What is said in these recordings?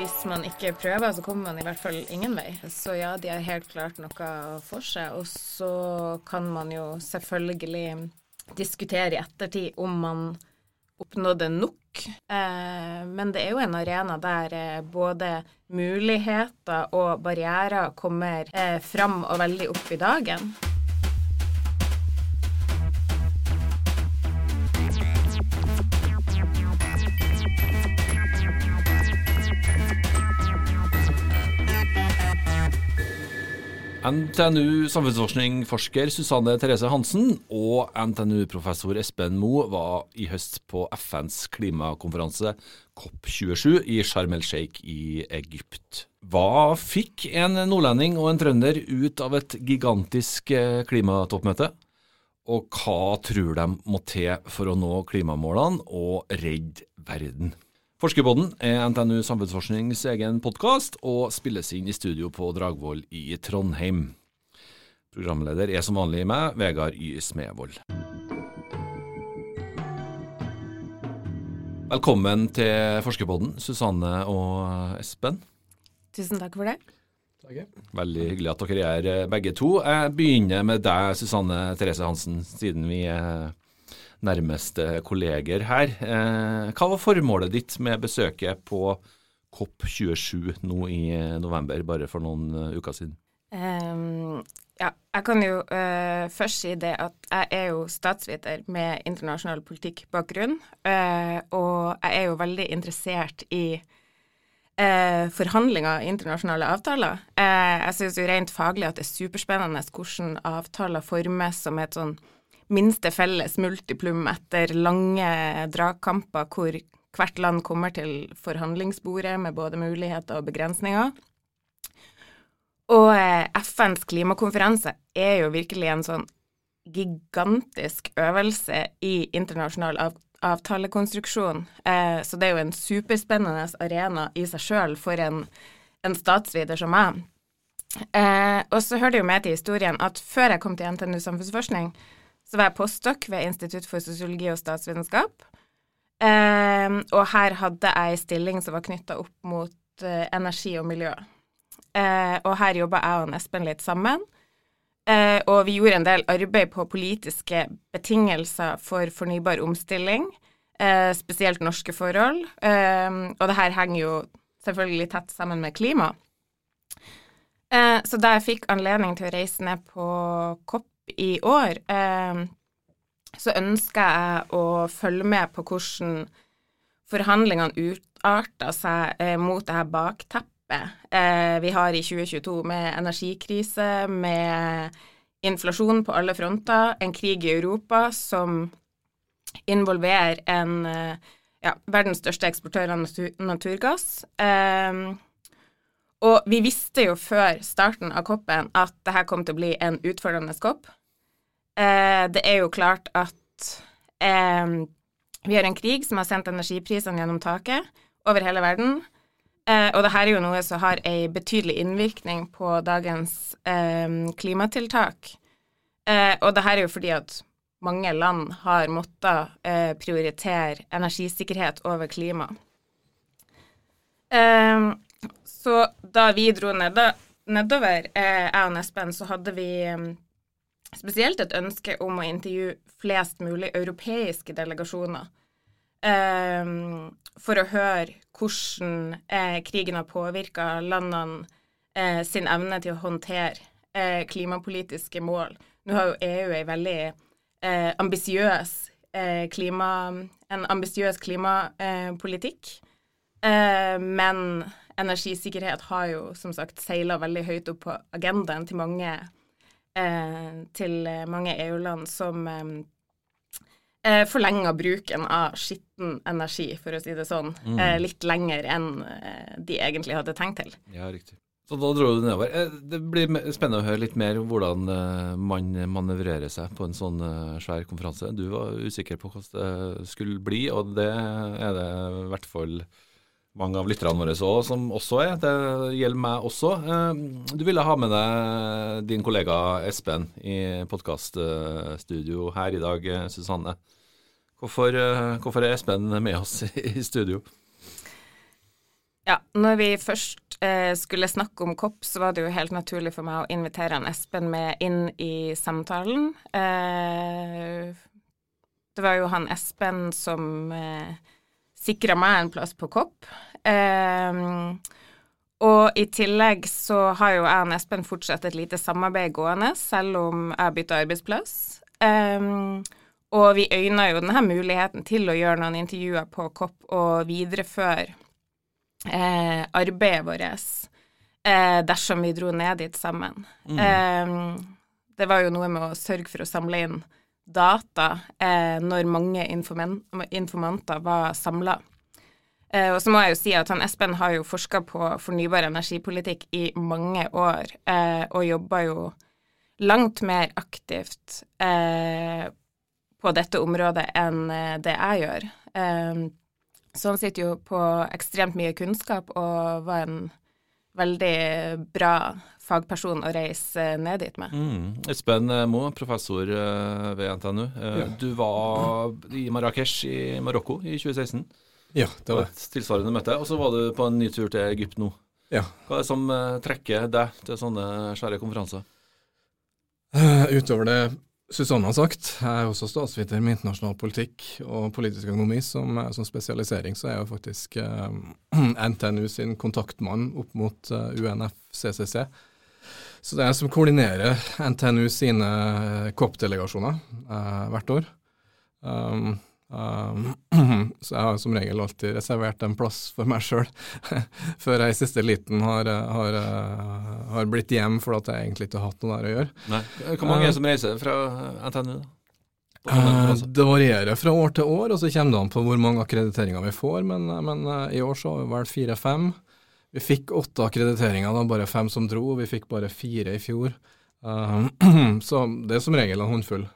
Hvis man ikke prøver, så kommer man i hvert fall ingen vei. Så ja, de har helt klart noe for seg. Og så kan man jo selvfølgelig diskutere i ettertid om man oppnådde nok. Eh, men det er jo en arena der eh, både muligheter og barrierer kommer eh, fram og veldig opp i dagen. NTNU samfunnsforskning-forsker Susanne Therese Hansen og NTNU-professor Espen Moe var i høst på FNs klimakonferanse COP27 i Sharm el Sheikh i Egypt. Hva fikk en nordlending og en trønder ut av et gigantisk eh, klimatoppmøte? Og hva tror de må til for å nå klimamålene og redde verden? Forskerpodden er NTNU Samfunnsforsknings egen podkast, og spilles inn i studio på Dragvoll i Trondheim. Programleder er som vanlig meg, Vegard Y. Smevold. Velkommen til Forskerpodden, Susanne og Espen. Tusen takk for det. Veldig hyggelig at dere er her begge to. Jeg begynner med deg, Susanne Therese Hansen, siden vi er nærmeste kolleger her. Eh, hva var formålet ditt med besøket på COP27 nå i november, bare for noen eh, uker siden? Um, ja, jeg kan jo uh, først si det at jeg er jo statsviter med internasjonal politikkbakgrunn. Uh, og jeg er jo veldig interessert i uh, forhandlinger i internasjonale avtaler. jeg syns jo rent faglig at det er superspennende hvordan avtaler formes som et sånn minste felles multiplum etter lange dragkamper hvor hvert land kommer til forhandlingsbordet med både muligheter og begrensninger. Og eh, FNs klimakonferanse er jo virkelig en sånn gigantisk øvelse i internasjonal av avtalekonstruksjon. Eh, så det er jo en superspennende arena i seg sjøl for en, en statsviter som meg. Eh, og så hører det jo med til historien at før jeg kom til NTNU samfunnsforskning, så var jeg postdoc ved Institutt for sosiologi og statsvitenskap. Eh, og her hadde jeg ei stilling som var knytta opp mot eh, energi og miljø. Eh, og her jobba jeg og Espen litt sammen. Eh, og vi gjorde en del arbeid på politiske betingelser for fornybar omstilling, eh, spesielt norske forhold. Ehm, og det her henger jo selvfølgelig tett sammen med klima. Eh, så da jeg fikk anledning til å reise ned på COP i år, eh, så ønsker jeg å følge med på hvordan forhandlingene utarter seg eh, mot det her bakteppet eh, vi har i 2022, med energikrise, med inflasjon på alle fronter, en krig i Europa som involverer en ja, verdens største eksportør av natur naturgass. Og vi visste jo før starten av koppen at det her kom til å bli en utfordrende kopp. Eh, det er jo klart at eh, vi har en krig som har sendt energiprisene gjennom taket over hele verden. Eh, og dette er jo noe som har en betydelig innvirkning på dagens eh, klimatiltak. Eh, og dette er jo fordi at mange land har måttet eh, prioritere energisikkerhet over klima. så da vi dro nedover, jeg og Espen, så hadde vi spesielt et ønske om å intervjue flest mulig europeiske delegasjoner. Um, for å høre hvordan eh, krigen har påvirka landene eh, sin evne til å håndtere eh, klimapolitiske mål. Nå har jo EU en veldig eh, ambisiøs eh, klima, en ambisiøs klimapolitikk, eh, men energisikkerhet har jo som sagt seila veldig høyt opp på agendaen til mange eh, til mange EU-land som eh, eh, forlenger bruken av skitten energi, for å si det sånn, mm. eh, litt lenger enn eh, de egentlig hadde tenkt til. Ja, riktig. Så da dro du nedover. Eh, det blir spennende å høre litt mer hvordan man manøvrerer seg på en sånn svær konferanse. Du var usikker på hvordan det skulle bli, og det er det i hvert fall mange av lytterne våre også, som også er. Det gjelder meg også. Eh, du ville ha med deg din kollega Espen i podkaststudio her i dag, Susanne. Hvorfor, eh, hvorfor, er Espen med oss i studio? Ja, når vi først eh, skulle snakke om kopp, så var det jo helt naturlig for meg å invitere han Espen med inn i samtalen. Eh, det var jo han Espen som eh, sikra meg en plass på kopp. Eh, og i tillegg så har jo jeg og Espen fortsatt et lite samarbeid gående, selv om jeg bytta arbeidsplass. Um, og vi øyna jo denne muligheten til å gjøre noen intervjuer på Kopp og videreføre eh, arbeidet vårt eh, dersom vi dro ned dit sammen. Mm. Eh, det var jo noe med å sørge for å samle inn data eh, når mange informanter var samla. Eh, og så må jeg jo si at han Espen har jo forska på fornybar energipolitikk i mange år, eh, og jobber jo langt mer aktivt på dette området enn det jeg gjør. Så han sitter jo på ekstremt mye kunnskap og var en veldig bra fagperson å reise ned dit med. Mm. Espen Moe, professor eh, ved NTNU. Eh, ja. Du var i Marrakech i Marokko i 2016. Ja, det var et tilsvarende møte. Og så var du på en ny tur til Egypt nå. Ja. Hva er det som eh, trekker deg til sånne svære konferanser? Uh, utover det Susanne har sagt, jeg er også statsviter med internasjonal politikk og politisk økonomi som, som spesialisering, så er jeg jo faktisk eh, NTNU sin kontaktmann opp mot eh, UNFCCC. Så det er jeg som koordinerer NTNU sine COP-delegasjoner eh, hvert år. Um, Um, så jeg har som regel alltid reservert en plass for meg sjøl, før jeg i siste liten har, har, har blitt hjem for at jeg egentlig ikke har hatt noe der å gjøre. Nei. Hvor mange er det som reiser fra NTNU? da? det varierer fra år til år, og så kommer det an på hvor mange akkrediteringer vi får. Men, men i år så har vi vel fire-fem. Vi fikk åtte akkrediteringer, da bare fem som dro. Vi fikk bare fire i fjor. Uh, så det er som regel en håndfull.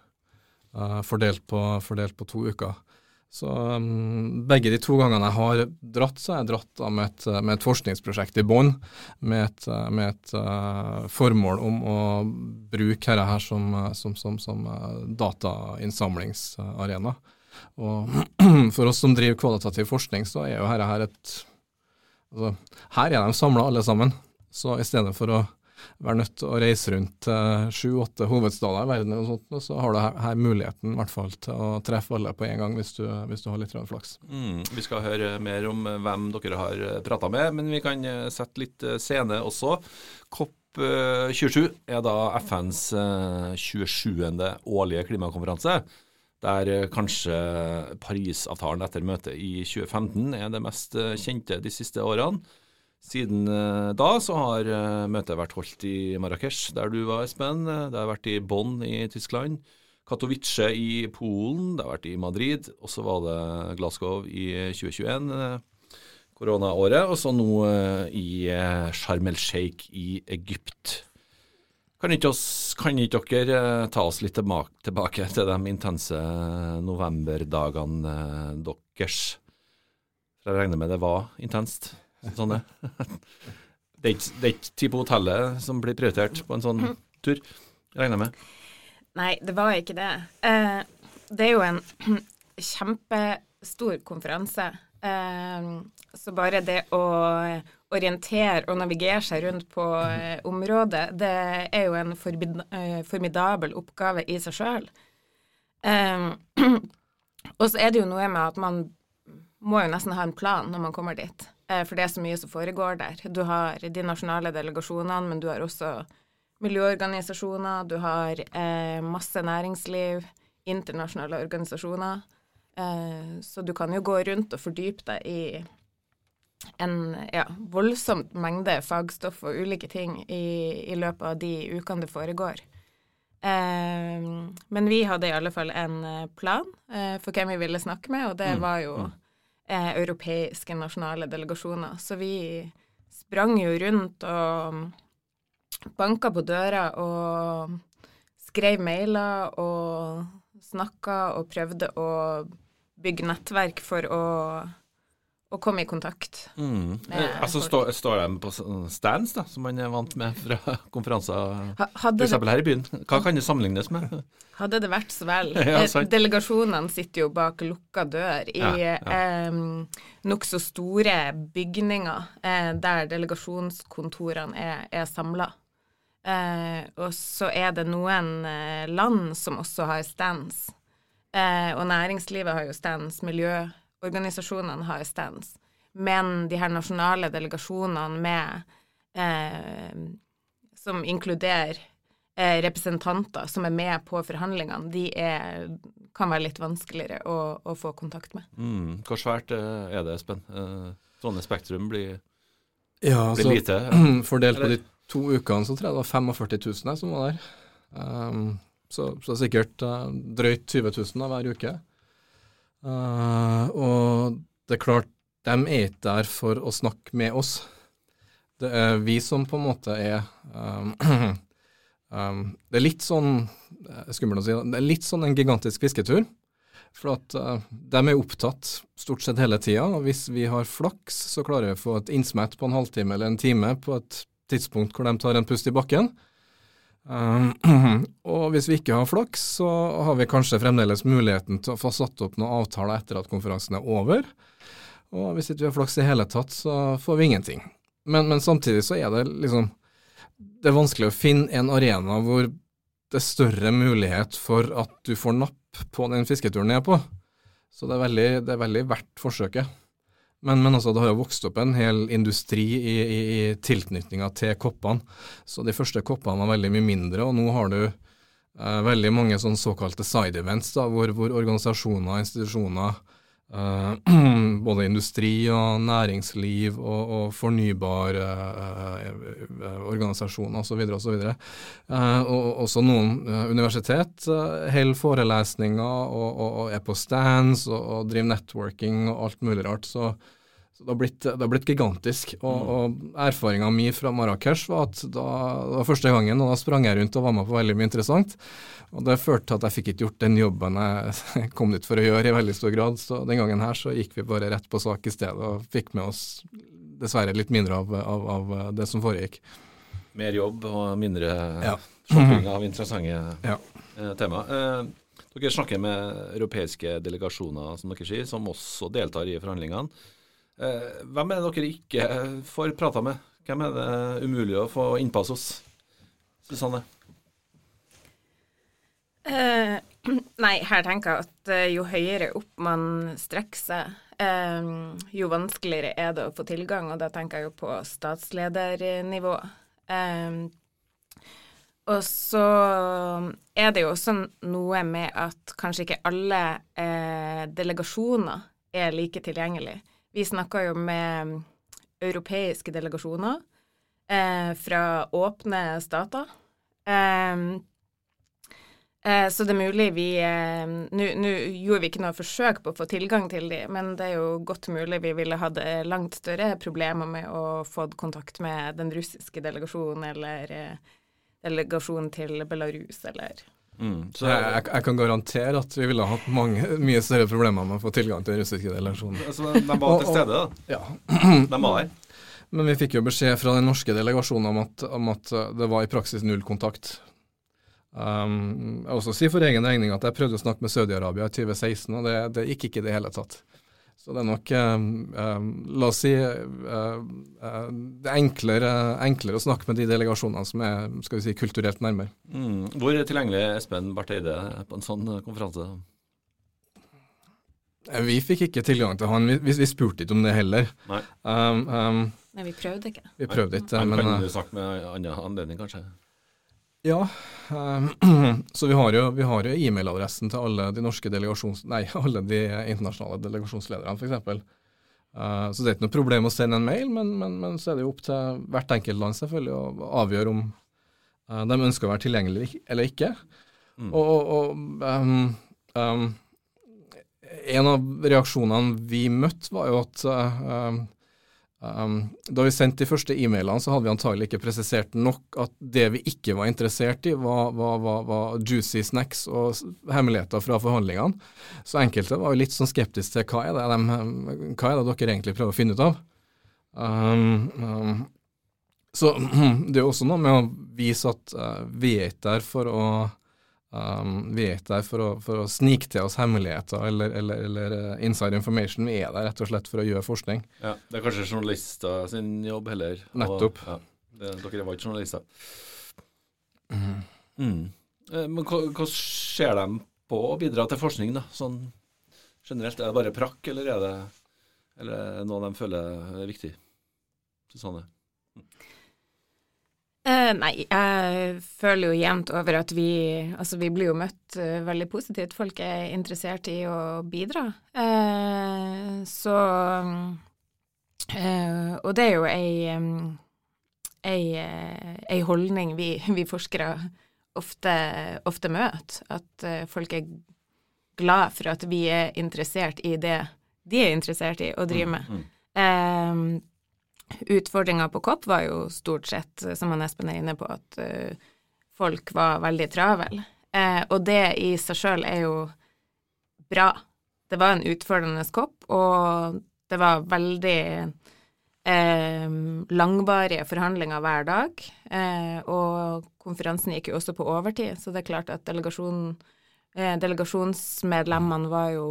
Uh, fordelt, på, fordelt, på, to uker. Så um, begge de to gangene jeg har dratt, så har jeg dratt da med et, med et forskningsprosjekt i bånn, med et, med et uh, formål om å bruke dette her som, som, som, som datainnsamlingsarena. Og for oss som driver kvalitativ forskning, så er jo dette her et altså, Her er de samla alle sammen. Så i stedet for å være nødt til å reise rundt uh, sju-åtte hovedstader i verden, og sånt, og så har du her, her muligheten i hvert fall til å treffe alle på en gang, hvis du, hvis du har litt flaks. Mm, vi skal høre mer om eh, hvem dere har eh, prata med, men vi kan sette litt scene også. COP27 er da FNs 27. årlige klimakonferanse der kanskje Parisavtalen etter møtet i 2015 er det mest kjente de siste årene. Siden eh, da så har eh, møtet vært holdt i Marrakech, der du var, Espen. Det har vært i Bonn i Tyskland. Katowice i Polen, det har vært i Madrid, og så var det Glasgow i 2021, eh, koronaåret, og så nå i Sharm el Sheikh i Egypt. Kan ikke, oss, kan ikke dere ta oss litt tilbake til de intense novemberdagene deres? For jeg regner med det var intenst? Sånn det. Det er, ikke, det er ikke tid på hotellet som blir prioritert på en sånn tur, regner jeg med? Nei, det var ikke det. Eh, det er jo en kjempestor konferanse. Eh, så bare det å orientere og navigere seg rundt på eh, området, det er jo en formidabel oppgave i seg sjøl. Og så er det jo noe med at man må jo nesten ha en plan når man kommer dit. Eh, for det er så mye som foregår der. Du har de nasjonale delegasjonene, men du har også miljøorganisasjoner, du har eh, masse næringsliv, internasjonale organisasjoner. Eh, så du kan jo gå rundt og fordype deg i en ja, voldsomt mengde fagstoff og ulike ting i, i løpet av de ukene det foregår. Eh, men vi hadde i alle fall en plan for hvem vi ville snakke med, og det mm. var jo mm eh, europeiske nasjonale delegasjoner. Så vi sprang jo rundt og banka på døra og skrev mailer og snakka og prøvde å bygge nettverk for å, å komme i kontakt. Mm. Eh, altså står, stå de på stands, da, som man er vant med fra konferanser f.eks. her i byen? Hva kan det sammenlignes med? hadde det vært så vel. Ja, Eh. Delegasjonene sitter jo bak lukka dør i Ja, ja. eh, nokså store bygninger eh, der delegasjonskontorene er, er samla. Eh, og så er det noen eh, land som også har stands. Eh, og næringslivet har jo stands, miljøorganisasjonene har stands. Men de her nasjonale delegasjonene med eh, Som inkluderer eh, representanter som er med på forhandlingene, de er, kan være litt vanskeligere å, å få kontakt med. Mm. Hvor svært eh, er det, Espen? Eh, Trondheim Spektrum blir, Ja, blir altså, lite. fordelt på de to ukene så tror jeg det var 45 000 som var der. Um, så, så sikkert uh, drøyt 20 000 da, hver uke. Eh, og det er klart, de er ikke der for å snakke med oss. Det er vi som på en måte er um, um, Det er litt sånn eh, skummelt å si, det er litt sånn en gigantisk fisketur. For at uh, de er opptatt stort sett hele tida, og hvis vi har flaks, så klarer vi å få et innsmett på en halvtime eller en time på et tidspunkt hvor de tar en pust i bakken. Um, og hvis vi ikke har flaks, så har vi kanskje fremdeles muligheten til å få satt opp noen avtaler etter at konferansen er over. Og hvis ikke vi har flaks i hele tatt, så får vi ingenting. Men, men samtidig så er det liksom Det er vanskelig å finne en arena hvor det er større mulighet for at du får napp på den fisketuren jeg er på. Så det er veldig, det er veldig verdt forsøket. Men, men altså, det har jo vokst opp en hel industri i, i, i tilknytninga til koppene. Så de første koppene var veldig mye mindre, og nå har du eh, veldig mange sånn såkalte side events, da, hvor, hvor organisasjoner og institusjoner, eh, både industri og næringsliv og, og fornybare uh, organisasjoner osv., så Uh, og også noen universitet uh, holder forelesninger og, og, og er på stands og, og driver networking og alt mulig rart. Så, så det, har blitt, det har blitt gigantisk. Og, og erfaringa mi fra Marrakech var at da, det var første gangen, og da sprang jeg rundt og var med på veldig mye interessant. Og det førte til at jeg fikk ikke gjort den jobben jeg kom dit for å gjøre i veldig stor grad. Så den gangen her så gikk vi bare rett på sak i stedet og fikk med oss dessverre litt mindre av, av, av det som foregikk. Mer jobb og mindre Ja. shopping av interessante Ja. eh, tema. Eh, dere snakker med europeiske delegasjoner, som dere sier, som også deltar i forhandlingene. Eh, hvem er det dere ikke får prata med? Hvem er det umulig å få innpass hos? Susanne? Eh, nei, her tenker jeg at eh, jo høyere opp man strekker seg, eh, jo vanskeligere er det å få tilgang, og da tenker jeg jo på statsledernivå. Eh, og så er det jo også noe med at kanskje ikke alle eh, delegasjoner er like tilgjengelige. Vi snakker jo med europeiske delegasjoner eh, fra åpne stater. Eh, Eh, Så det er mulig vi eh, Nå gjorde vi ikke noe forsøk på å få tilgang til de, men det er jo godt mulig vi ville hatt eh, langt større problemer med å få kontakt med den russiske delegasjonen eller eh, delegasjonen til Belarus eller Mm. Så, Jeg, jeg, jeg kan garantere at vi ville hatt mange, mye større problemer med å få tilgang til den russiske delegasjonen. så de var til stede, da? Ja. De var der? Men vi fikk jo beskjed fra den norske delegasjonen om at, om at det var i praksis null kontakt. Um, jeg også si for egen regning at jeg prøvde å snakke med Saudi-Arabia i 2016, og det, det gikk ikke i det hele tatt. Så det er nok eh, um, La oss si eh, uh, det er enklere, enklere å snakke med de delegasjonene som er skal vi si, kulturelt nærmere. Mm. Hvor tilgjengelig er Espen Barth Eide på en sånn konferanse? Eh, Vi fikk ikke tilgang til han, vi, vi, spurte ikke om det heller. Nei. Um, um, Nei, vi prøvde ikke. vi prøvde ikke, Han men kan du snakke med andre annen anledning, kanskje? Ja, um, så vi har jo, vi har jo e-mailadressen til alle de norske delegasjons... Nei, alle de internasjonale delegasjonslederne, f.eks. Uh, så det er ikke noe problem å sende en mail, men, men, men så er det jo opp til hvert enkelt land selvfølgelig å avgjøre om uh, de ønsker å være tilgjengelige eller ikke. Mm. Og, og, um, um, en av reaksjonene vi møtte, var jo at um, Um, da vi sendte de første e-mailene, så hadde vi antagelig ikke presisert nok at det vi ikke var interessert i, var, var, var, var juicy snacks og hemmeligheter fra forhandlingene. Så enkelte var jo litt sånn skeptiske til hva er de, hva er det dere egentlig prøver å finne ut av. Um, um, så det er også noe med å vise at uh, vi er ikke der for å Um, vi er ikke der for å, for å, snike til oss hemmeligheter eller, eller, eller, uh, inside information. Vi er der rett og slett for å gjøre forskning. Ja, Det er kanskje journalister sin jobb heller. Nettopp. Og, ja, det, dere var ikke journalister. Mm. Mm. Eh, men hva, ser de på å bidra til forskning, da? Sånn generelt? Er det bare prakk, eller er det, eller er det noe de føler er viktig? Susanne? Uh, nei, jeg føler jo jevnt over at vi Altså, vi blir jo møtt uh, veldig positivt. Folk er interessert i å bidra. Uh, så Og det er jo ei, um, ei, ei holdning vi, vi forskere ofte, ofte, møter. At folk er glad for at vi er interessert i det de er interessert i å drive med. Mm, mm. Utfordringa på Kopp var jo stort sett, som han Espen er inne på, at uh, folk var veldig travel. Uh, og det i seg sjøl er jo bra. Det var en utfordrende kopp, og det var veldig uh, langvarige forhandlinger hver dag. og konferansen gikk jo også på overtid, så det er klart at delegasjon, delegasjonsmedlemmene var jo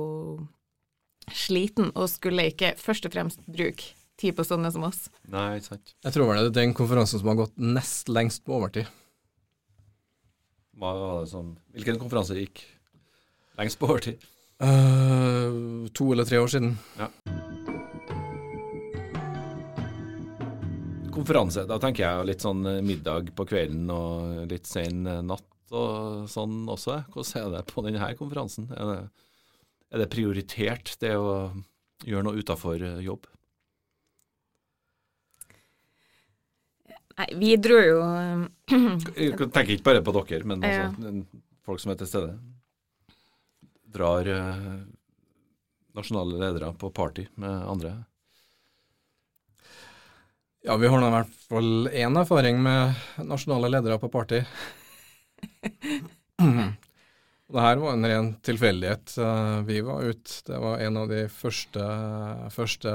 sliten og skulle ikke først og fremst bruke tid på sånne som oss. Nei, sant. Jeg tror vel det er den konferansen som har gått nest lengst på overtid. Hva var det som Hvilken konferanse gikk lengst på overtid? Uh, to eller tre år siden. Ja. Konferanse, da tenker jeg litt sånn eh, middag på kvelden og litt sen eh, natt og sånn også. Hvordan er det på denne konferansen? Er det, er det prioritert, det å gjøre noe utafor jobb? Nei, vi dro jo Jeg tenker ikke bare på dere, men altså, ja. folk som er til stede. Drar eh, nasjonale ledere på party med andre. Ja, vi har nå i hvert fall én erfaring med nasjonale ledere på party. Det her var en ren tilfeldighet. Eh, vi var ute. Det var en av de første, første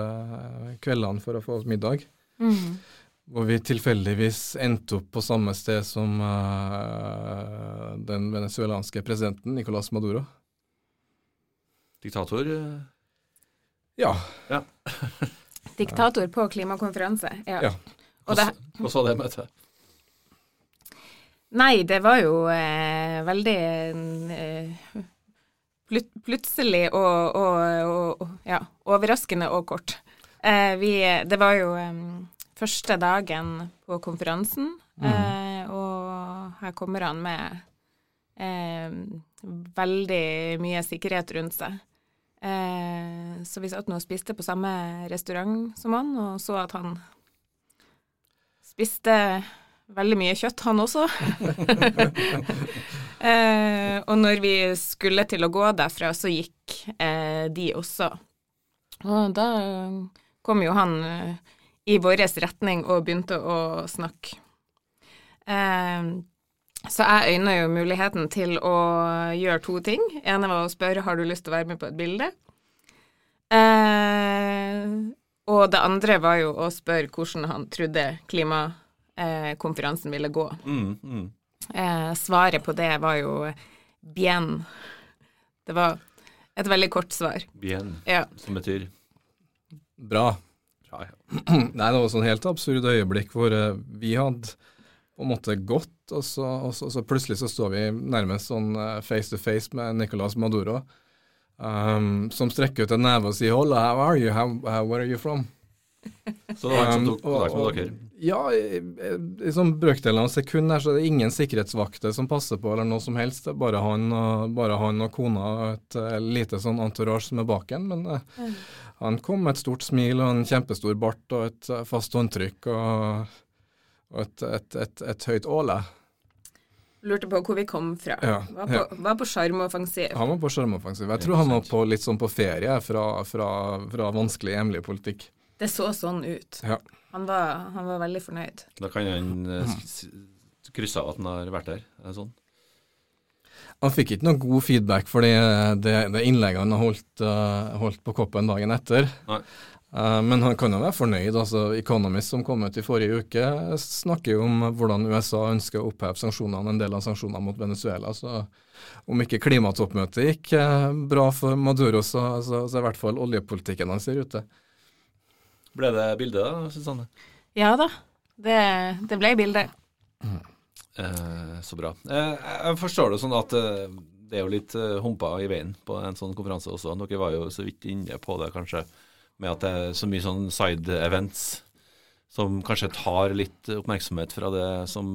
kveldene for å få middag. Mm. Hvor vi tilfeldigvis endte opp på samme sted som uh, den venezuelanske presidenten Nicolás Maduro. Diktator? Uh... Ja. ja. Diktator på klimakonferanse, ja. ja. Hvordan var det møtet? Nei, det var jo eh, veldig eh, plut plutselig og, og, og, ja, overraskende og kort. Eh, vi, det var jo første dagen på konferansen, mm. eh, og her kommer han med eh, veldig mye sikkerhet rundt seg. Eh, så vi satt nå og spiste på samme restaurant som han, og så at han spiste veldig mye kjøtt, han også. eh, og når vi skulle til å gå derfra, så gikk eh, de også. Og da kom jo han eh, i vår retning og begynte å snakke. Eh, så jeg øyna jo muligheten til å gjøre to ting. ene var å spørre har du lyst til å være med på et bilde. Eh, og det andre var jo å spørre hvordan han trodde klimakonferansen ville gå. Mm, mm. Eh, svaret på det var jo bien. Det var et veldig kort svar. Bien, ja. som betyr Bra. Ja, ja. Nei, det var sånn helt absurd øyeblikk hvor uh, vi hadde på en måte gått, og så, og så, og så plutselig så står vi nærmest sånn uh, face to face med Nicolas Maduro, um, som strekker ut en neve og sier 'Hola, how are you? How, how, where are you from?' Så det var han som tok kontakt med dere? Ja, i, i sånn brøkdelen av sekund her så er det ingen sikkerhetsvakter som passer på, eller noe som helst. Det er bare han og, bare han og kona og et uh, lite sånn entourage som er bak ham. Men uh, mm. Han kom med et stort smil og en kjempestor bart og et uh, fast håndtrykk og, og et, et, et, et, høyt åle. Lurte på hvor vi kom fra. Ja, var på sjarmoffensiv. Han var på sjarm og offensiv. Jeg tror han var på, litt sånn på ferie fra, fra, fra vanskelig hjemlig politikk. Det så sånn ut. Ja. Han, var, han var veldig fornøyd. Da kan han eh, krysse av at han har vært der. Er sånn? Han fikk ikke noe god feedback for det, det, det innlegget han har holdt, eh, holdt på koppen dagen etter. Nei. Eh, men han kan jo være fornøyd. altså Economist, som kom ut i forrige uke, snakker jo om hvordan USA ønsker å oppheve sanksjonene, en del av sanksjonene mot Venezuela. Så om ikke klimatoppmøtet gikk eh, bra for Maduro, så, så, så er i hvert fall oljepolitikken hans i rute. Ble det bilde, da, Susanne? Ja da, det, det ble bilde. Eh, så bra. Eh, jeg forstår det sånn at eh, det er jo litt eh, humper i veien på en sånn konferanse også. Dere var jo så vidt inne på det, kanskje, med at det er så mye sånn side events som kanskje tar litt oppmerksomhet fra det som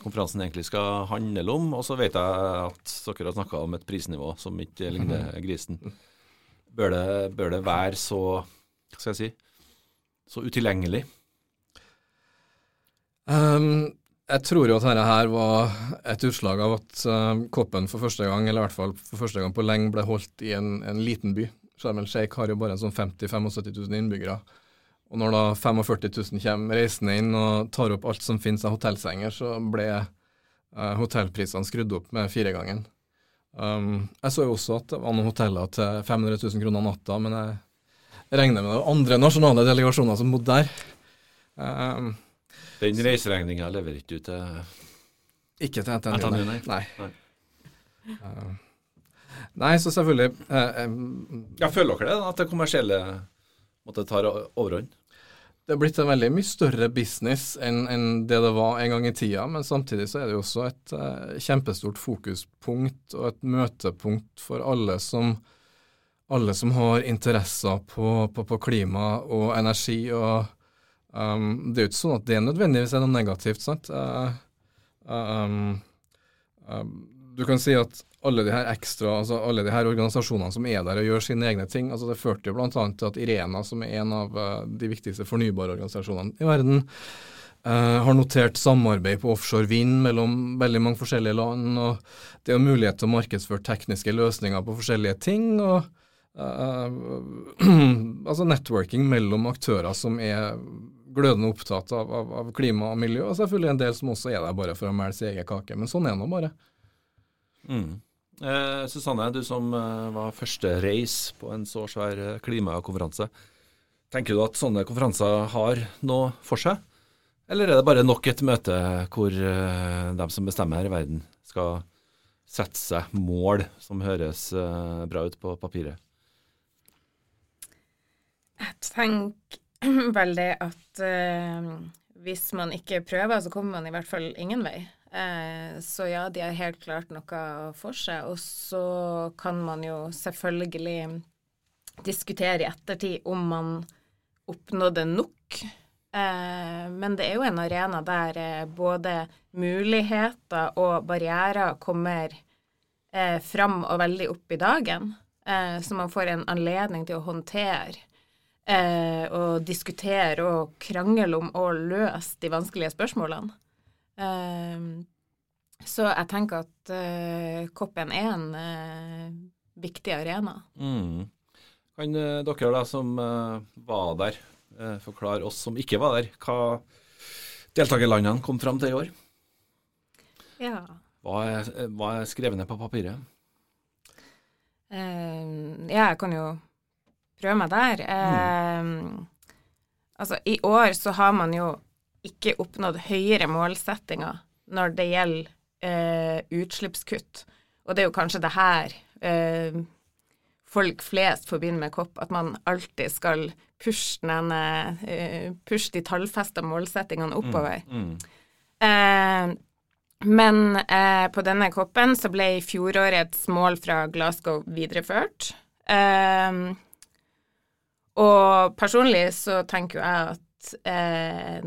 konferansen egentlig skal handle om. Og så vet jeg at dere har snakka om et prisnivå som ikke ligner grisen. Bør det, bør det være så Hva skal jeg si så utilgjengelig? Um, jeg tror jo at dette her var et utslag av at uh, Koppen for første gang, eller i hvert fall for første gang på lenge, ble holdt i en, en liten by. Sharm el Sheikh har jo bare en sånn 50 000-75 000 innbyggere. Og når da 45 000 kommer reisende inn og tar opp alt som finnes av hotellsenger, så ble uh, hotellprisene skrudd opp med firegangen. Um, jeg så jo også at det var noen hoteller til 500 000 kroner natta, men jeg regner med det var andre nasjonale delegasjoner som bodde der. Um, Den reiseregninga lever ikke ut til Ikke til NTNU, nei. nei. Nei. Uh, nei, så selvfølgelig uh, um, Ja, Føler dere det, at det kommersielle måtte ta overhånd? Det er blitt en veldig mye større business enn en det det var en gang i tida, men samtidig så er det jo også et uh, kjempestort fokuspunkt og et møtepunkt for alle som, alle som har interesser på, på, på klima og energi. og um, Det er jo ikke sånn at det nødvendigvis er noe negativt. sant? Uh, um, um, du kan si at alle de her ekstra, altså alle de her organisasjonene som er der og gjør sine egne ting, altså det førte jo bl.a. til at Irena, som er en av eh, de viktigste fornybarorganisasjonene i verden, Uh, har notert samarbeid på offshore vind mellom veldig mange forskjellige land. og Det er mulighet til å markedsføre tekniske løsninger på forskjellige ting. og altså networking mellom aktører som er glødende opptatt av, av, av klima og miljø, og selvfølgelig en del som også er der bare for å melde sin egen kake. Men sånn er det nå bare. Mm. Eh, Susanne, du som eh, var første reis på en så svær eh, klimakonferanse. Tenker du at sånne konferanser har noe for seg? Eller er det bare nok et møte hvor eh, de som bestemmer her i verden, skal sette seg mål som høres eh, bra ut på papiret? Jeg tenker vel det at eh, hvis man ikke prøver, så kommer man i hvert fall ingen vei. Eh, så ja, de har helt klart noe for seg. Og så kan man jo selvfølgelig diskutere i ettertid om man oppnådde nok. Eh, men det er jo en arena der eh, både muligheter og barrierer kommer eh, fram og veldig opp i dagen. Eh, så man får en anledning til å håndtere eh, og diskutere og krangle om og løse de vanskelige spørsmålene. Eh, så jeg tenker at eh, COP1 er en eh, viktig arena. Mm. Kan eh, dere da som eh, var der, forklare oss som ikke var der, hva deltakerlandene kom fram til i år? Ja. Hva er, hva er skrevet ned på papiret? Eh, ja, jeg kan jo prøve meg der. Eh, Altså, i år så har man jo ikke oppnådd høyere målsettinger når det gjelder eh, utslippskutt. Og det er jo kanskje det her eh, folk flest forbinder med kopp, at man alltid skal pushe, denne, eh, pushe de tallfesta målsettingene oppover. Mm. Eh, men eh, på denne koppen så ble fjorårets mål fra Glasgow videreført. Eh, og personlig så tenker jo jeg at eh,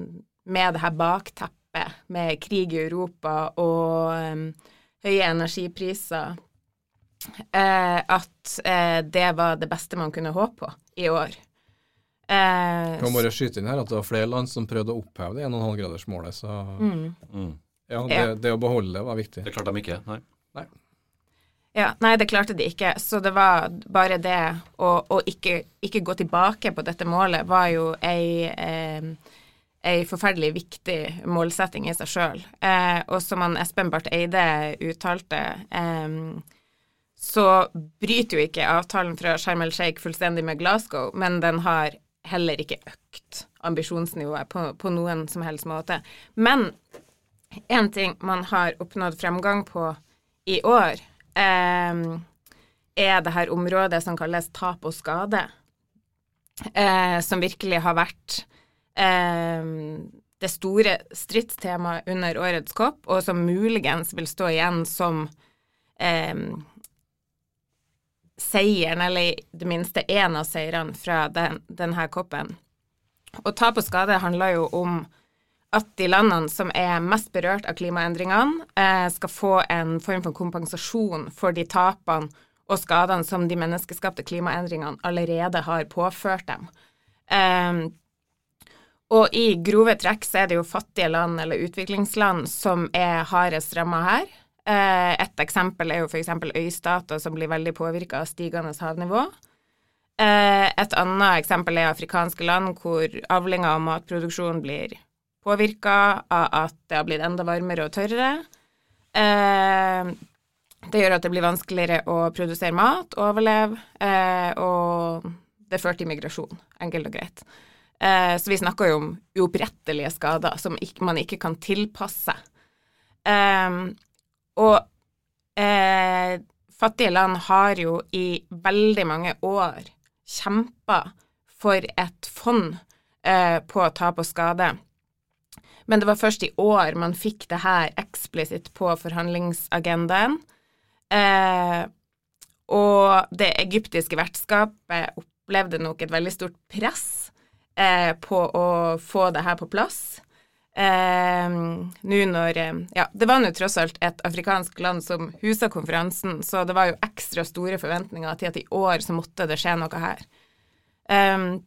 med det her bakteppet, med krig i Europa og eh, høye energipriser, eh, at eh, det var det beste man kunne håpe på i år. Eh, Kan bare skyte inn her at det var flere land som prøvde å oppheve det 1,5-gradersmålet, så mm. Mm. ja, det, det å beholde det var viktig. Det klarte de ikke, nei. Ja, Nei, det klarte de ikke. Så det var bare det å, å ikke, ikke, gå tilbake på dette målet var jo ei, eh, ei forferdelig viktig målsetting i seg sjøl. Eh, og som han Espen Barth Eide uttalte, eh, så bryter jo ikke avtalen fra Sharm el Sheikh fullstendig med Glasgow, men den har heller ikke økt ambisjonsnivået på, på noen som helst måte. Men én ting man har oppnådd fremgang på i år, er det her området som kalles tap og skade, eh, som virkelig har vært eh, det store stridstemaet under årets kopp, og som muligens vil stå igjen som seieren, eller i det minste én av seirene fra den, denne koppen. Og tap og skade handler jo om at de landene som er mest berørt av klimaendringene, eh, skal få en form for kompensasjon for de tapene og skadene som de menneskeskapte klimaendringene allerede har påført dem. Eh, og i grove trekk så er det jo fattige land eller utviklingsland som er hardest ramma her. Eh, et eksempel er jo f.eks. øystater som blir veldig påvirka av stigende havnivå. Eh, et annet eksempel er afrikanske land hvor avlinga og matproduksjon blir påvirka av at det har blitt enda varmere og tørrere. Eh, det gjør at det blir vanskeligere å produsere mat, overleve, eh, og det fører til migrasjon, enkelt og greit. Eh, så vi snakker jo om uopprettelige skader som ikke, man ikke kan tilpasse. Eh, og eh, fattige land har jo i veldig mange år kjempa for et fond eh, på tap og skade men det var først i år man fikk det her eksplisitt på forhandlingsagendaen. Eh, og det egyptiske vertskapet opplevde nok et veldig stort press eh, på å få det her på plass. Eh, nå når eh, Ja, det var nå tross alt et afrikansk land som husa konferansen, så det var jo ekstra store forventninger til at i år så måtte det skje noe her. Um,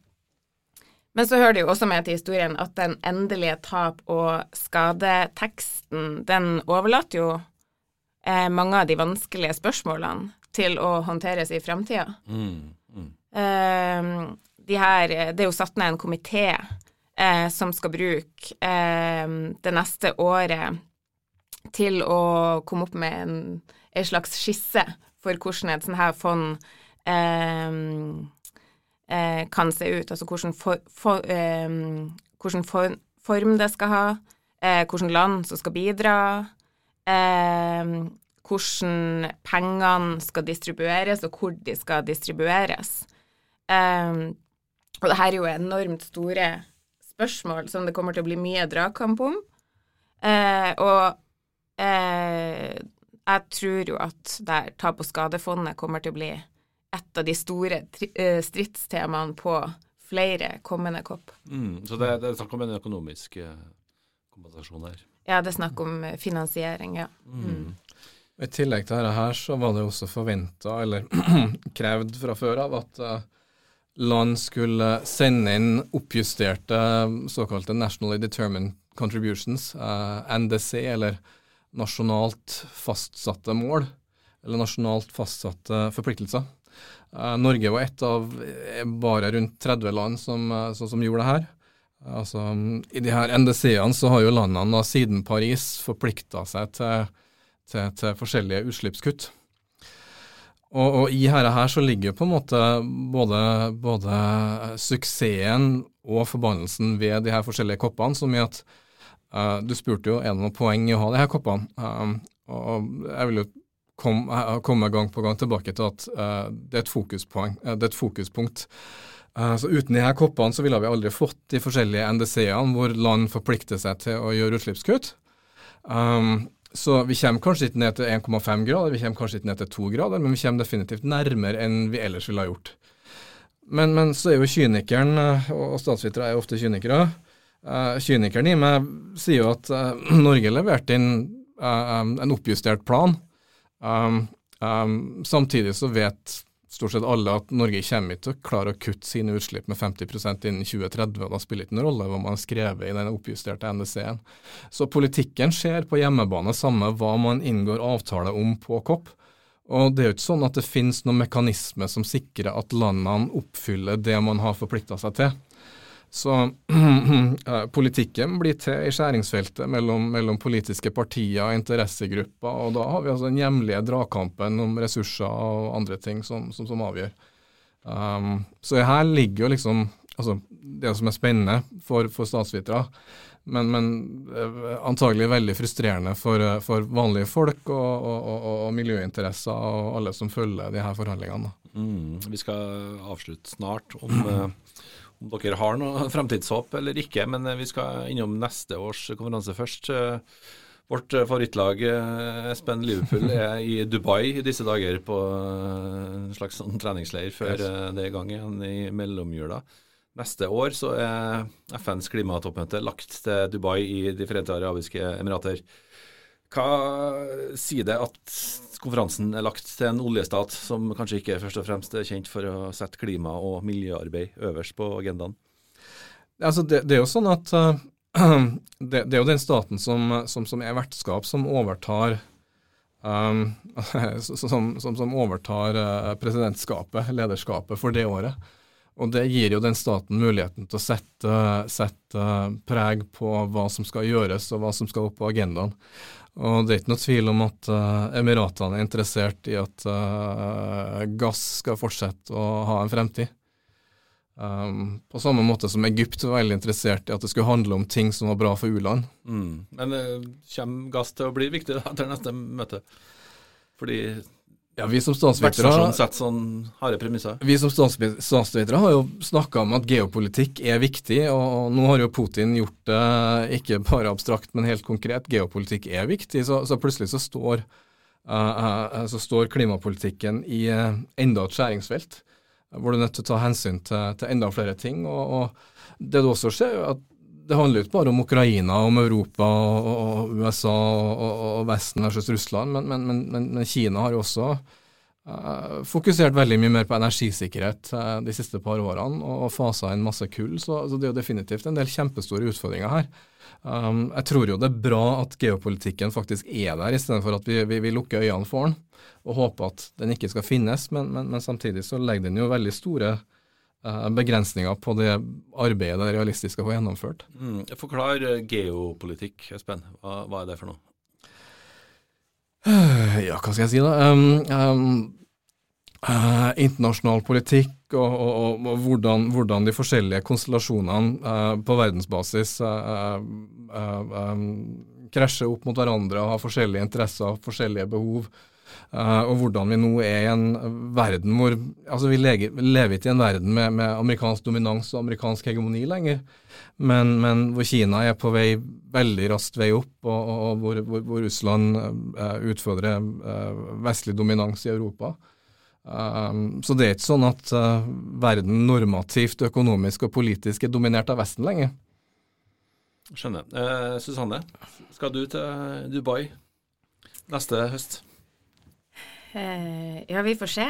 men så hører det jo også med til historien at den endelige tap- og skadeteksten, den overlater jo eh, mange av de vanskelige spørsmålene til å håndteres i framtida. Mm, mm. eh, de det er jo satt ned en komité eh, som skal bruke eh, det neste året til å komme opp med en, en slags skisse for hvordan et sånt her fond eh, eh, kan se ut, altså hvordan, for, for, eh, for, form det skal ha, eh, hvilket land som skal bidra, eh, hvordan pengene skal distribueres, og hvor de skal distribueres. Eh, og det her er jo enormt store spørsmål som det kommer til å bli mye dragkamp om. Eh, og jeg tror jo at der tap- og skadefondet kommer til å bli et av de store eh, stridstemaene på flere kommende kopp. Mm, så det, det, er snakk om en økonomisk eh, kompensasjon her? Ja, det er snakk om eh, finansiering, ja. Mm. mm. I tillegg til dette her, så var det også forventa, eller krevd fra før av, at land skulle sende inn oppjusterte såkalte Nationally Determined Contributions, NDC, eller nasjonalt fastsatte mål, eller nasjonalt fastsatte forpliktelser. Uh, Norge var ett av eh, bare rundt 30 land som, uh, som, som gjorde det her. Altså, I de her NDC-ene så har jo landene da, siden Paris forplikta seg til, til, til, forskjellige utslippskutt. Og, og i dette her så ligger på en måte både, både, suksessen og forbannelsen ved de her forskjellige koppene, som i at uh, Du spurte jo er det noen poeng i å ha de her koppene. Uh, og jeg vil jo kom, kommer gang på gang tilbake til at uh, det, er uh, det, er et fokuspunkt. Uh, så Uten de her koppene så ville vi aldri fått de forskjellige NDC-ene hvor land forplikter seg til å gjøre utslippskutt. Um, så vi kommer kanskje ikke ned til 1,5 grader, vi kommer kanskje ikke ned til 2 grader, men vi kommer definitivt nærmere enn vi ellers ville ha gjort. Men, men så er jo kynikeren, og statsvitere er jo ofte kynikere, kynikeren i meg sier jo at Norge leverte inn en oppjustert plan Um, um, samtidig så vet stort sett alle at Norge kommer ikke til å klare å kutte sine utslipp med 50 innen 2030, og da spiller ikke noen rolle hva man har skrevet i den oppjusterte NDC-en. Så politikken skjer på hjemmebane, samme hva man inngår avtale om på COP. Og det er jo ikke sånn at det finnes noen mekanisme som sikrer at landene oppfyller det man har forplikta seg til. Så eh, politikken blir til i skjæringsfeltet mellom, mellom, politiske partier og interessegrupper, og da har vi altså den hjemlige dragkampen om ressurser og andre ting som, som, som avgjør. Um, så her ligger jo liksom altså, det som er spennende for, for statsvitere, men, men eh, antagelig veldig frustrerende for, for vanlige folk og, og, og, og, miljøinteresser og alle som følger de her forhandlingene. Mm, vi skal avslutte snart om uh, om dere har noe fremtidshåp eller ikke. Men eh, vi skal innom neste års konferanse først. Eh, vårt eh, favorittlag, Espen Liverpool, er i Dubai i disse dager på en slags sånn treningsleir før det er i gang igjen i mellomjula. Neste år så er FNs klimatoppmøte lagt til Dubai i De forente arabiske emirater. Hva sier det at konferansen er lagt til en oljestat som kanskje ikke først og fremst er kjent for å sette klima- og miljøarbeid øverst på agendaen? Altså det, det, er jo sånn at uh, det, det, er jo den staten som, som, som er vertskap, som overtar um, som, som, overtar uh, presidentskapet, lederskapet, for det året. Og det gir jo den staten muligheten til å sette, sette preg på hva som skal gjøres og hva som skal opp på agendaen. Og det er ikke noe tvil om at uh, Emiratene er interessert i at uh, gass skal fortsette å ha en fremtid. Um, på samme måte som Egypt var veldig interessert i at det skulle handle om ting som var bra for u-land. Mm. Men uh, kommer gass til å bli viktig da, etter neste møte? Fordi ja, vi som stansvitere sånn har jo snakka om at geopolitikk er viktig, og nå har jo Putin gjort det ikke bare abstrakt, men helt konkret. Geopolitikk er viktig, så, så plutselig så står, uh, så står, klimapolitikken i enda et skjæringsfelt, hvor du er nødt til å ta hensyn til, til enda flere ting. Og, og det du også ser, er at det handler jo ikke bare om Ukraina, om Europa og, USA og, Vesten versus Russland, men, men, men, men, Kina har jo også uh, fokusert veldig mye mer på energisikkerhet uh, de siste par årene og, og fasa inn masse kull. Så, så, det er jo definitivt en del kjempestore utfordringer her. Um, jeg tror jo det er bra at geopolitikken faktisk er der, istedenfor at vi, vi, vi, lukker øynene for den og håper at den ikke skal finnes. Men, samtidig så legger den jo veldig store Eh, begrensninger på det arbeidet det realistiske å få gjennomført. Mm. Forklar eh, geopolitikk, Espen. Hva, hva, er det for noe? Eh, ja, hva skal jeg si, da? Um, um, uh, internasjonal politikk og, og, og, og hvordan, hvordan, de forskjellige konstellasjonene uh, på verdensbasis uh, um, krasjer opp mot hverandre og har forskjellige interesser, forskjellige behov. Uh, og hvordan vi nå er i en verden hvor altså Vi lever, ikke i en verden med, med, amerikansk dominans og amerikansk hegemoni lenger, men, men, hvor Kina er på vei veldig raskt vei opp, og, og, hvor, hvor, hvor, Russland uh, utfordrer uh, vestlig dominans i Europa. så det er ikke sånn at verden normativt, økonomisk og politisk er dominert av Vesten lenger. Skjønner. Susanne, skal du til Dubai neste høst? Eh, ja, vi får se.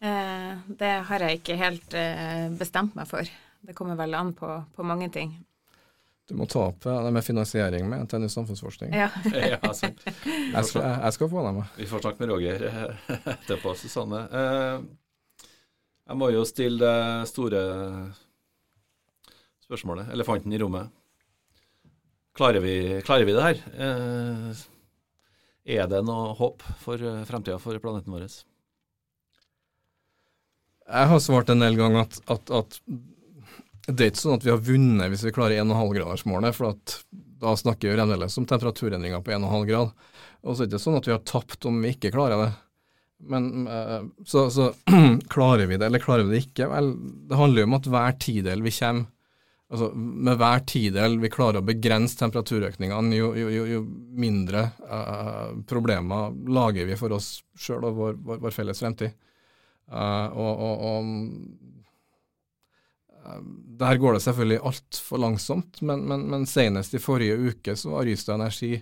Eh, det har jeg ikke helt eh, bestemt meg for. Det kommer vel an på, på mange ting. Du må ta opp det med finansiering med NTNU samfunnsforskning. Ja. ja altså. jeg, skal, jeg, skal, få det med. Vi får snakke med Roger etterpå, Susanne. Jeg må jo stille det store spørsmålet, elefanten i rommet. Klarer vi, klarer vi det her? Er det noe håp for eh, fremtida for planeten vår? Jeg har svart en del ganger at, at, at, det er ikke sånn at vi har vunnet hvis vi klarer 1,5-gradersmålet, for da snakker vi fremdeles om temperaturendringer på 1,5 grad. Og så er det ikke sånn at vi har tapt om vi ikke klarer det. Men eh, så, så klarer vi det, eller klarer vi det ikke? Vel, det handler jo om at hver tidel vi kommer altså, Med hver tidel vi klarer å begrense temperaturøkningene, jo, jo, jo, mindre uh, problemer lager vi for oss sjøl og vår, vår, vår, felles fremtid. Uh, og, og, og uh, der går det selvfølgelig altfor langsomt, men, men, men, senest i forrige uke så var Rystad Energi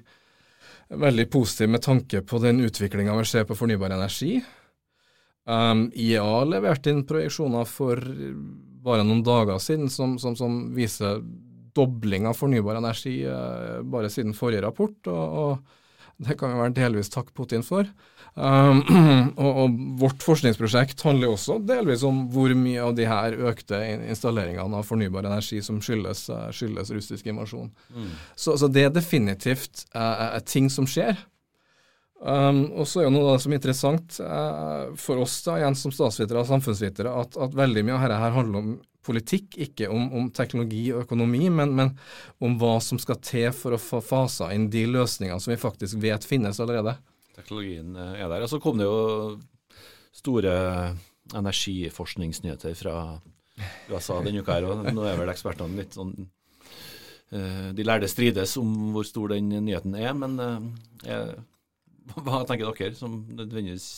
veldig positiv med tanke på den utviklinga vi ser på fornybar energi. Um, IEA leverte inn projeksjoner for bare noen dager siden som, som, som viser dobling av fornybar energi eh, bare siden forrige rapport. og, og Det kan vi vel delvis takke Putin for. Um, og, og, vårt forskningsprosjekt handler også delvis om hvor mye av de her økte installeringene av fornybar energi som skyldes, eh, skyldes russisk invasjon. Mm. Så, så, det er definitivt uh, ting som skjer. Um, og så er jo noe som er interessant uh, for oss da, igjen som statsvitere og samfunnsvitere, at, at, veldig mye av dette her handler om politikk, ikke om, om teknologi og økonomi, men, men, om hva som skal til for å få fasa inn de løsningene som vi faktisk vet finnes allerede. Teknologien eh, er der. Og så kom det jo store energiforskningsnyheter fra USA denne uka her, og nå er vel ekspertene litt sånn uh, De lærde strides om hvor stor den nyheten er, men uh, jeg hva tenker dere, som nødvendigvis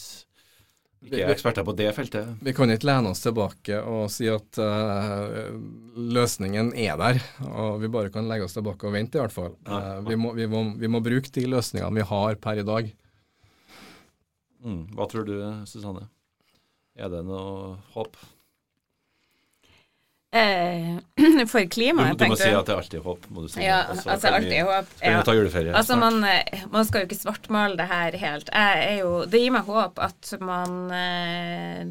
ikke er eksperter på det feltet? Vi kan ikke lene oss tilbake og si at uh, løsningen er der, og vi bare kan legge oss tilbake og vente, i hvert fall. Uh, vi, må, vi, må, vi, må, bruke de løsningene vi har per i dag. Mm. Hva tror du, Susanne? Er det noe håp? Eh, for klimaet, du, du må si at det er alltid håp, må du si. Ja, altså, altså alltid håp. Ja. ta juleferie altså, man, eh, man, skal jo ikke svartmale det her helt. Jo, det gir meg håp at man eh,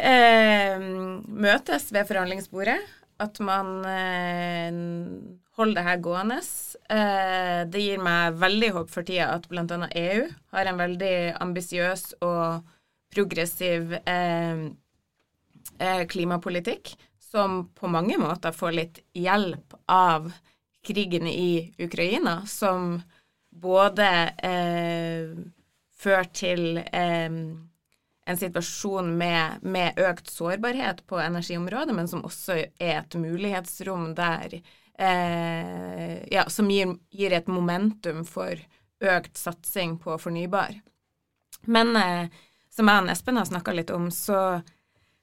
eh, møtes ved forhandlingsbordet. At man eh, holder det her gående. Eh, det gir meg veldig håp for tida at bl.a. EU har en veldig ambisiøs og progressiv eh, klimapolitikk som på mange måter får litt hjelp av krigen i Ukraina, som både eh, fører til eh, en situasjon med, med, økt sårbarhet på energiområdet, men som også er et mulighetsrom der eh, Ja, som gir, gir, et momentum for økt satsing på fornybar. Men eh, som jeg og Espen har snakka litt om, så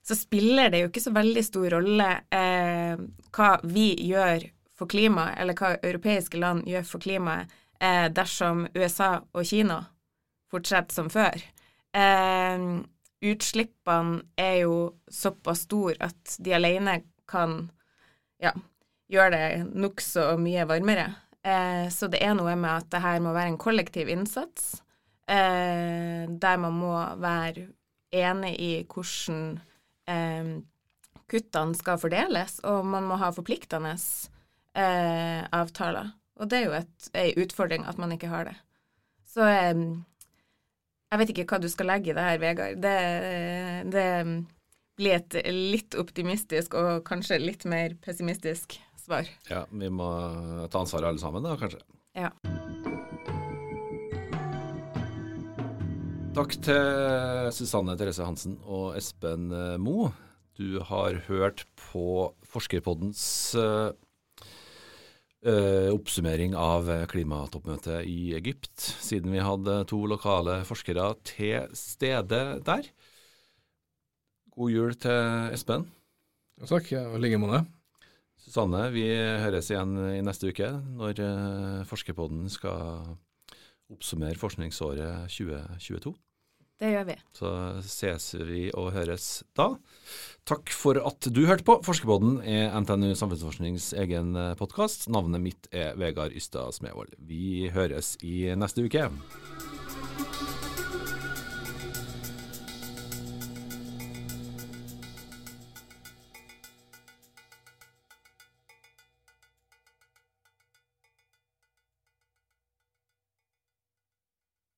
så spiller det jo ikke så veldig stor rolle eh, hva vi gjør for klimaet, eller hva europeiske land gjør for klimaet, eh, dersom USA og Kina fortsetter som før. Eh, utslippene er jo såpass store at de alene kan ja, gjøre det nokså mye varmere. Eh, så det er noe med at det her må være en kollektiv innsats, eh, der man må være enig i hvordan eh, kuttene skal fordeles, og man må ha forpliktende eh, avtaler. Og det er jo ei utfordring at man ikke har det. Så eh, jeg vet ikke hva du skal legge i det her, Vegard. Det, det blir et litt optimistisk og kanskje litt mer pessimistisk svar. Ja, vi må ta ansvaret alle sammen da, kanskje. Ja. Takk til Susanne Therese Hansen og Espen eh, Mo. Du har hørt på Forskerpoddens uh, uh, oppsummering av klimatoppmøtet i Egypt, siden vi hadde to lokale forskere til stede der. God jul til Espen. Ja, takk, i like måte. Susanne, vi høres igjen i neste uke når uh, Forskerpodden skal oppsummere forskningsåret 2022. Det gjør vi. Så ses vi og høres da. Takk for at du hørte på. Forskerbåten er NTNU Samfunnsforsknings egen eh, podkast. Navnet mitt er Vegard Ystad Smevold. Vi høres i neste uke.